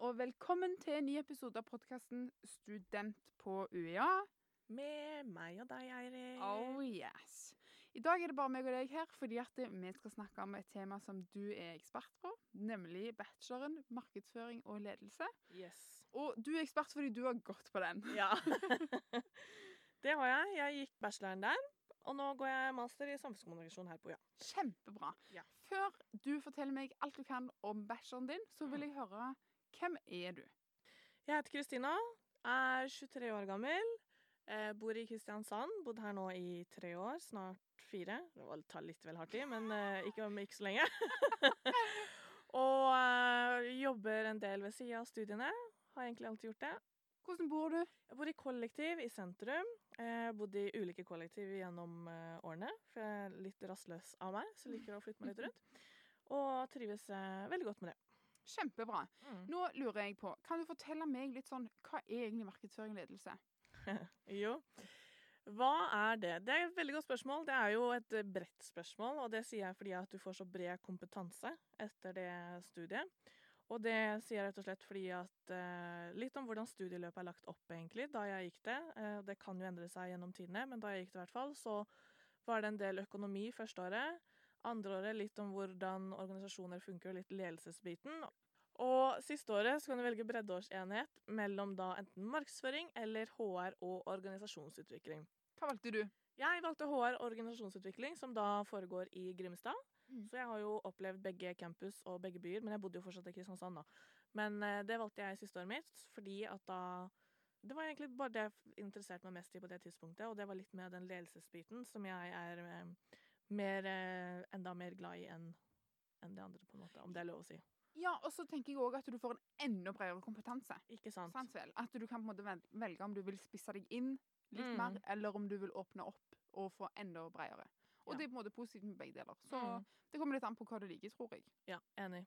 og velkommen til en ny episode av podkasten Student på UiA. Med meg og deg, Eirik. Oh yes. I dag er det bare meg og deg her, fordi at vi skal snakke om et tema som du er ekspert på, nemlig bacheloren markedsføring og ledelse. Yes. Og du er ekspert fordi du har gått på den. Ja. det har jeg. Jeg gikk bacheloren der. Og nå går jeg master i samfunnskommunikasjon her på UiA. Kjempebra. Ja. Før du forteller meg alt du kan om bacheloren din, så vil jeg høre hvem er du? Jeg heter Kristina, er 23 år gammel, eh, bor i Kristiansand. Bodd her nå i tre år, snart fire. Det var- tar litt vel hardt i, men eh, ikke, ikke så lenge. og eh, jobber en del ved sida av studiene. Har egentlig alltid gjort det. Hvordan bor du? Jeg bor i kollektiv i sentrum. Jeg bodde i ulike kollektiv gjennom årene. For jeg er litt rastløs av meg, så jeg liker å flytte meg litt rundt. Og trives veldig godt med det. Kjempebra. Mm. Nå lurer jeg på, kan du fortelle meg litt sånn, hva er egentlig markedsføring og ledelse? Jo. Hva er det? Det er et veldig godt spørsmål. Det er jo et eh, bredt spørsmål, og det sier jeg fordi at du får så bred kompetanse etter det studiet. Og det sier jeg rett og slett fordi at eh, Litt om hvordan studieløpet er lagt opp, egentlig, da jeg gikk det. Eh, det kan jo endre seg gjennom tidene, men da jeg gikk det i hvert fall, så var det en del økonomi første året. Andre året litt om hvordan organisasjoner funker, og litt ledelsesbiten. Og siste året så kan du velge breddeårsenhet mellom da enten markedsføring eller HR og organisasjonsutvikling. Hva valgte du? Jeg valgte HR og organisasjonsutvikling, som da foregår i Grimstad. Mm. Så jeg har jo opplevd begge campus og begge byer, men jeg bodde jo fortsatt i Kristiansand, da. Men eh, det valgte jeg siste året mitt, fordi at da Det var egentlig bare det jeg interesserte meg mest i på det tidspunktet, og det var litt med den ledelsesbiten som jeg er eh, mer, eh, enda mer glad i enn en det andre, på en måte, om det er lov å si. Ja, og så tenker jeg òg at du får en enda bredere kompetanse. Ikke sant? Sant vel? At du kan på en måte velge om du vil spisse deg inn litt Mm. mer, eller om du vil åpne opp og få enda bredere. Og Ja. det er på en måte positivt med begge deler. Så Mm. det kommer litt an på hva du liker, tror jeg. Ja, enig.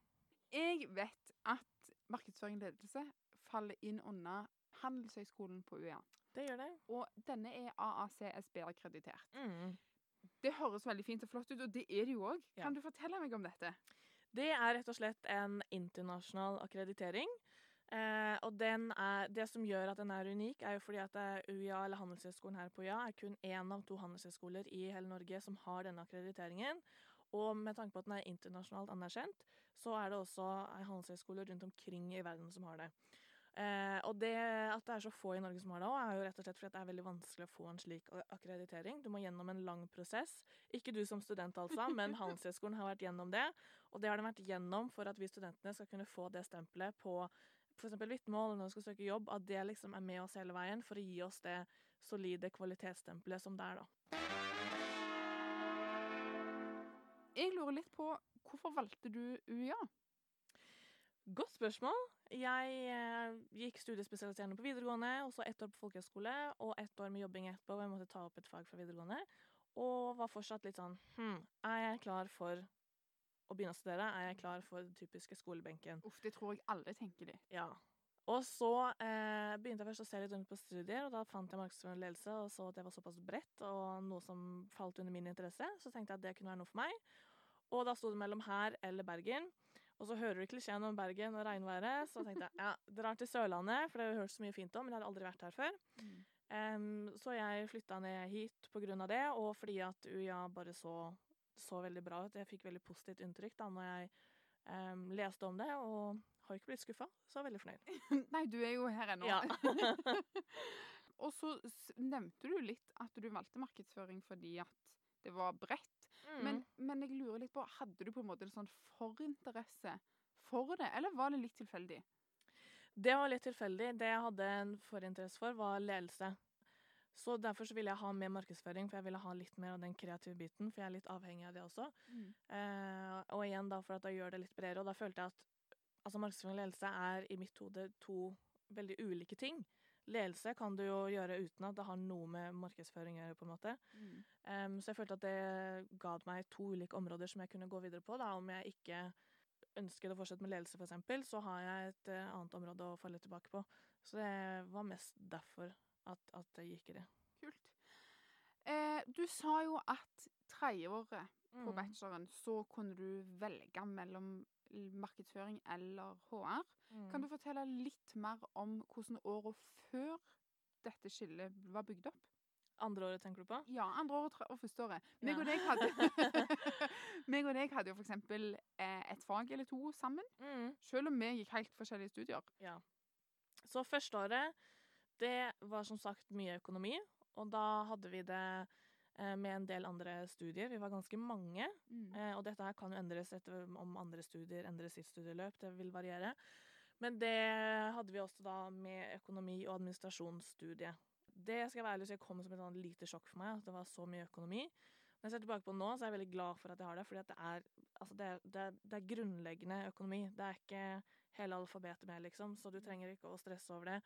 Jeg vet at markedsføring og ledelse faller inn under Handelshøyskolen på UiA. Det gjør det. Og denne er AACSB-akkreditert. Mm. Det høres veldig fint og flott ut, og det er det jo òg. Ja. Kan du fortelle meg om dette? Det er rett og slett en internasjonal akkreditering. Eh, og den er, det som gjør at den er unik, er jo fordi at er UiA, eller Handelshøyskolen her på UiA, er kun én av to handelshøyskoler i hele Norge som har denne akkrediteringen. Og med tanke på at den er internasjonalt anerkjent, så er det også handelshøyskoler rundt omkring i verden som har det. Eh, og det at det er så få i Norge som har det òg, er jo rett og slett fordi det er veldig vanskelig å få en slik akkreditering. Du må gjennom en lang prosess. Ikke du som student, altså, men Handelshøyskolen har vært gjennom det. Og det har den vært gjennom for at vi studentene skal kunne få det stempelet på f.eks. vitnemål når vi skal søke jobb, at det liksom er med oss hele veien for å gi oss det solide kvalitetsstempelet som det er, da. Jeg lurer litt på hvorfor valgte du UiA? Godt spørsmål. Jeg eh, gikk studiespesialiserende på videregående, og så ett år på folkehøyskole og ett år med jobbing etterpå. hvor Jeg måtte ta opp et fag fra videregående. Og var fortsatt litt sånn Hm, er jeg klar for å begynne å studere? Er jeg klar for den typiske skolebenken? Uff, det tror jeg alle tenker de. Ja. Og så eh, begynte jeg først å se litt rundt på studier, og da fant jeg markedsføring og ledelse, og så at det var såpass bredt og noe som falt under min interesse. Så tenkte jeg at det kunne være noe for meg. Og da sto det mellom her eller Bergen. Og så hører du klisjeen om Bergen og regnværet, så tenkte jeg ja, drar til Sørlandet, for det har jeg hørt så mye fint om, men jeg hadde aldri vært her før. Em, så jeg flytta ned hit på grunn av det, og fordi at UiA bare så, så veldig bra ut. Jeg fikk veldig positivt inntrykk da når jeg um, leste om det, og har ikke blitt skuffa, så jeg er veldig fornøyd. Nei, du er jo her ennå. Ja. og så nevnte du litt at du valgte markedsføring fordi at det var bredt. Mm. Men, men jeg lurer litt på, hadde du på en måte en sånn forinteresse for det, eller var det litt tilfeldig? Det var litt tilfeldig. Det jeg hadde en forinteresse for, var ledelse. Så derfor så ville jeg ha mer markedsføring, for jeg ville ha litt mer av den kreative biten. For jeg er litt avhengig av det også. Eh, og igjen da for at jeg gjør det litt bredere. Og da følte jeg at altså markedsføring og ledelse er i mitt hode to veldig ulike ting. Ledelse kan du jo gjøre uten at det har noe med markedsføring å gjøre. på en måte. Em, så jeg følte at det ga meg to ulike områder som jeg kunne gå videre på. Da. Om jeg ikke ønsket å fortsette med ledelse, f.eks., så har jeg et uh, annet område å falle tilbake på. Så det var mest derfor at, at jeg gikk i det. Kult. Eh, du sa jo at tredjeåret på Mm. bacheloren så kunne du velge mellom markedsføring eller HR. Mm. Kan du fortelle litt mer om hvordan åra før dette skillet var bygd opp? Andre året tenker du på? Ja, andre året og første året. Meg og deg hadde, meg og deg hadde jo for eksempel eh, et fag eller to sammen, Mm. selv om vi gikk helt forskjellige studier. Ja. Så førsteåret, det var som sagt mye økonomi, og da hadde vi det med en del andre studier. Vi var ganske mange, Mm. eh, og dette her kan jo endres etter om andre studier endrer sitt studieløp. Det vil variere. Men det hadde vi også da med økonomi- og administrasjonsstudiet. Det skal jeg være ærlig så si kom som et sånn lite sjokk for meg, at det var så mye økonomi. Når jeg ser tilbake på det nå, så er jeg veldig glad for at jeg har det, fordi det er, altså det, er- det, er, det er grunnleggende økonomi. Det er ikke hele alfabetet med, liksom, så du trenger ikke å stresse over det.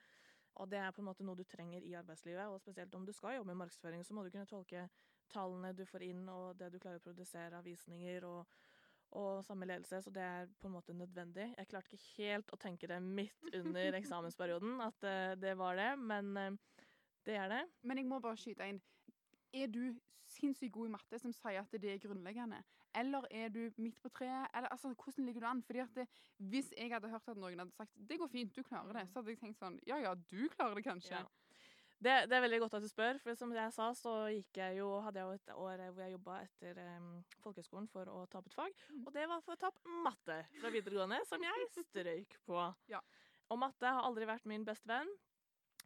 Og det er på en måte noe du trenger i arbeidslivet, og spesielt om du skal jobbe med markedsføring, så må du kunne tolke tallene du får inn, og det du klarer å produsere av visninger og, og samme ledelse, så det er på en måte nødvendig. Jeg klarte ikke helt å tenke det midt under eksamensperioden, at eh, det var det, men eh, det er det. Men jeg må bare skyte inn. Er du sinnssykt god i matte som sier at det er grunnleggende? Eller er du midt på treet? Eller altså, hvordan ligger du an? Fordi at det, Hvis jeg hadde hørt at noen hadde sagt det går fint, du klarer det, så hadde jeg tenkt sånn ja ja, du klarer det kanskje. Ja. Det, det er veldig godt at du spør, for som jeg sa, så jeg jo, hadde jeg jo et år hvor jeg jobba etter um, folkehøgskolen for å ta opp et fag, Mm. og det var for å ta opp matte fra videregående, som jeg strøyk på. Ja. Og matte har aldri vært min beste venn,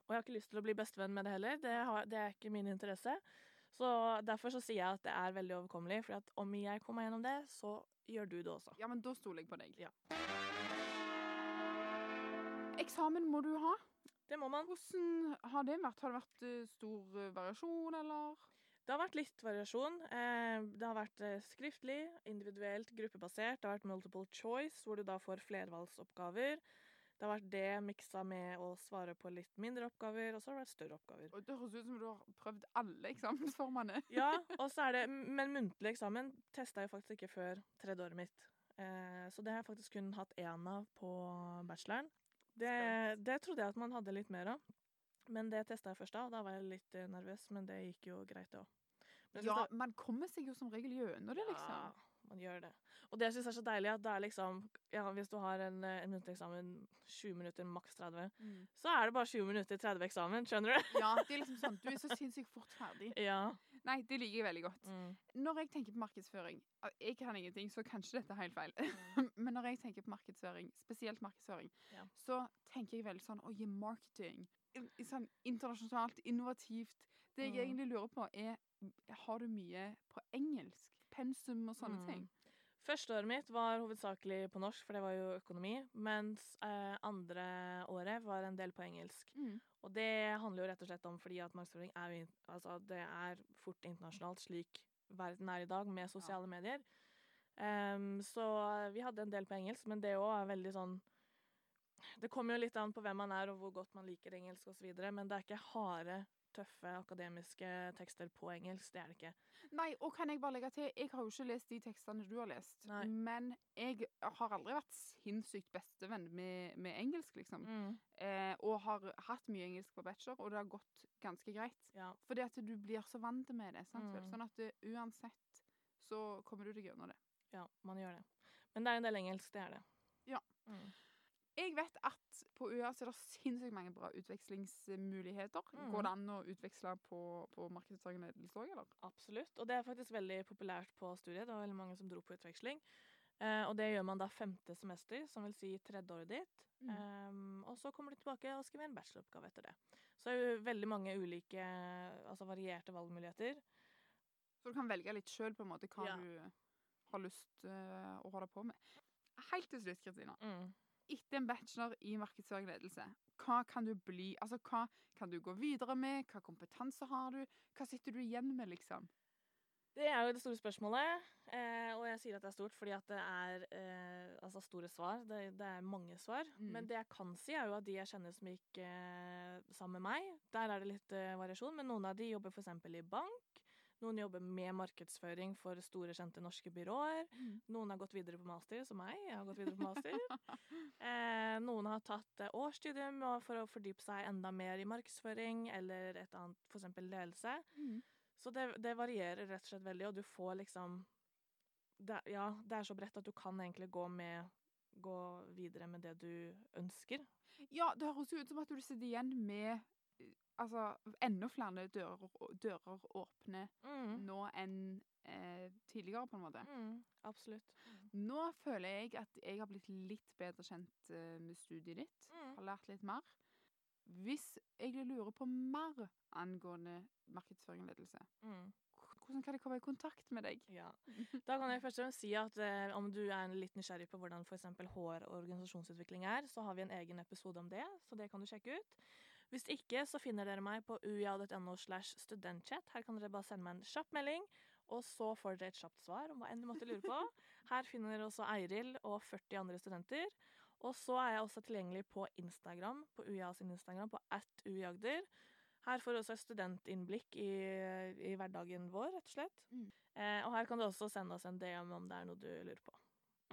og jeg har ikke lyst til å bli bestevenn med det heller. Det, har, det er ikke min interesse. Så derfor så sier jeg at det er veldig overkommelig, for at om jeg kommer meg gjennom det, så gjør du det også. Ja, men da stoler jeg på deg. Ja. Eksamen må du ha. Det må man. Hvordan har det vært? Har det vært eh, stor eh, variasjon, eller? Det har vært litt variasjon. Eh, det har vært skriftlig, individuelt, gruppebasert. Det har vært multiple choice, hvor du da får flervalgsoppgaver. Det har vært det miksa med å svare på litt mindre oppgaver, og så har det vært større oppgaver. Og Det høres ut som du har prøvd alle eksamensformene. Ja, og så er det, Men muntlig eksamen testa jeg faktisk ikke før tredje året mitt. Eh, så det har jeg faktisk kun hatt én av på bacheloren. Det, det trodde jeg at man hadde litt mer av. Men det testa jeg først da, og da var jeg litt eh, nervøs, men det gikk jo greit, det òg. Ja, man kommer seg jo som regel gjennom det, liksom. Ja, man gjør det. Og det jeg syns er så deilig, at det er liksom ja, Hvis du har en, eh, en muntlig eksamen 20 minutter, maks 30, Mm. så er det bare 20 minutter 30 eksamen, skjønner du? Ja, det er liksom sånn. Du er så sinnssykt fort ferdig. Ja. Nei, det liker jeg veldig godt. Mm. Når jeg tenker på markedsføring Jeg kan ingenting, så kanskje dette er helt feil. Men når jeg tenker på markedsføring, spesielt markedsføring, Ja. så tenker jeg veldig sånn Å, gi marketing. Sånn internasjonalt, innovativt. Det jeg Mm. egentlig lurer på, er Har du mye på engelsk? Pensum og sånne Mm. ting? Førsteåret mitt var hovedsakelig på norsk, for det var jo økonomi. Mens eh, andre året var en del på engelsk. Mm. Og det handler jo rett og slett om fordi at markedsføring er, altså, det er fort internasjonalt, slik verden er i dag, med sosiale medier. Um, så vi hadde en del på engelsk, men det òg er veldig sånn Det kommer jo litt an på hvem man er og hvor godt man liker engelsk osv., men det er ikke harde, tøffe akademiske tekster på engelsk. Det er det ikke. Nei, og kan jeg bare legge til, jeg har jo ikke lest de tekstene du har lest. Nei. Men jeg har aldri vært sinnssykt bestevenn med, med engelsk, liksom. Mm. Eh, og har hatt mye engelsk på bachelor, og det har gått ganske greit. Ja. Fordi at du blir så vant med det. Sant? Mm. Sånn at du, uansett så kommer du deg gjennom det. ja, man gjør det. Men det er en del engelsk, det er det. Ja. Mm. Jeg vet at på UiA så er det sinnssykt mange bra utvekslingsmuligheter. Mm. Går det an å utveksle på, på markedsføring og ledelse òg, eller? Absolutt. Og det er faktisk veldig populært på studiet. Det var veldig mange som dro på utveksling. Eh, og det gjør man da femte semester, som vil si tredje året ditt. Mm. Em, og så kommer du tilbake og skriver en bacheloroppgave etter det. Så det er jo veldig mange ulike, altså varierte valgmuligheter. Så du kan velge litt sjøl hva Ja. du har lyst uh, å holde på med. Helt til slutt, Kristina. Mm. Etter en bachelor i markedsføring og ledelse, hva kan du bli? Altså, hva kan du gå videre med? Hva kompetanse har du? Hva sitter du igjen med, liksom? Det er jo det store spørsmålet, eh, og jeg sier at det er stort fordi at det er eh, altså store svar. Det, det er mange svar. Mm. Men det jeg kan si, er jo at de jeg kjenner som gikk eh, sammen med meg, der er det litt eh, variasjon. Men noen av de jobber f.eks. i bank. Noen jobber med markedsføring for store, kjente norske byråer. Noen har gått videre på master, som meg. Jeg har gått videre på master. eh, noen har tatt eh, årsstudium for å fordype seg enda mer i markedsføring eller et annet, f.eks. ledelse. Mm. Så det, det varierer rett og slett veldig, og du får liksom det, Ja, det er så bredt at du kan egentlig gå med gå videre med det du ønsker. Ja, det høres jo ut som at du sitter igjen med altså, enda flere dører, dører åpne Mm. nå enn eh, tidligere, på en måte. Mm, absolutt. Nå føler jeg at jeg har blitt litt bedre kjent eh, med studiet ditt. Mm. Har lært litt mer. Hvis jeg lurer på mer angående markedsføring og ledelse, Mm. hvordan kan jeg komme i kontakt med deg? Ja. Da kan jeg først og fremst si at eh, om du er litt nysgjerrig på hvordan f.eks. HR og organisasjonsutvikling er, så har vi en egen episode om det, så det kan du sjekke ut. Hvis ikke, så finner dere meg på uia.no slash studentchat. Her kan dere bare sende meg en kjapp melding, og så får dere et kjapt svar om hva enn du måtte lure på. Her finner dere også Eiril og 40 andre studenter. Og så er jeg også tilgjengelig på Instagram, på UiA sin Instagram, på at uiagder. Her får du også et studentinnblikk i, i hverdagen vår, rett og slett. Mm. Eh, og her kan du også sende oss en DM om det er noe du lurer på.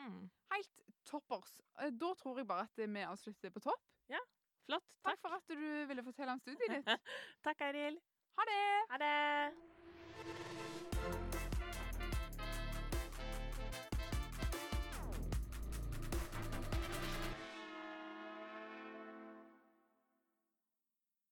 Mm. Helt toppers. Eh, Da tror jeg bare at vi avslutter på topp. Flott. Takk Takk. for at du ville fortelle om studiet ditt. Takk, Eiril. Ha det! Ha det.